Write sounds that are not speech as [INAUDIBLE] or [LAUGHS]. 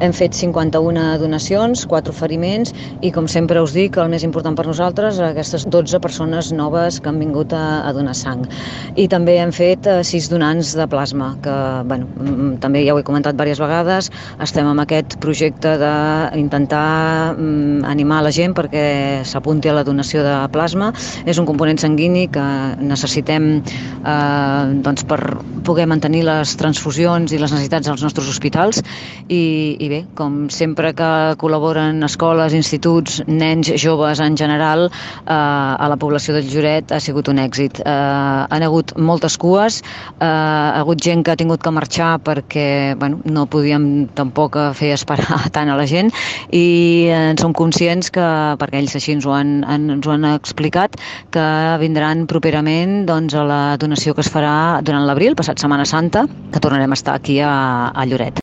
Hem fet 51 donacions, 4 oferiments i, com sempre us dic, el més important per nosaltres, aquestes 12 persones noves que han vingut a, a donar sang. I també hem fet 6 eh, donants de plasma, que bueno, mm, també ja ho he comentat diverses vegades, estem amb aquest projecte d'intentar mm, animar la gent perquè s'apunti a la donació de plasma. És un component sanguini que necessitem eh, doncs per poder mantenir les transfusions i les necessitats dels nostres hospitals i, i bé, com sempre que col·laboren escoles, instituts, nens, joves en general, eh, a la població del Lloret ha sigut un èxit. Eh, han hagut moltes cues, eh, ha hagut gent que ha tingut que marxar perquè bueno, no podíem tampoc fer esperar [LAUGHS] tant a la gent i en som conscients que, perquè ells així ens ho han, ens ho han explicat, que vindran properament doncs, a la donació que es farà durant l'abril, passat Setmana Santa, que tornarem a estar aquí a, a Lloret.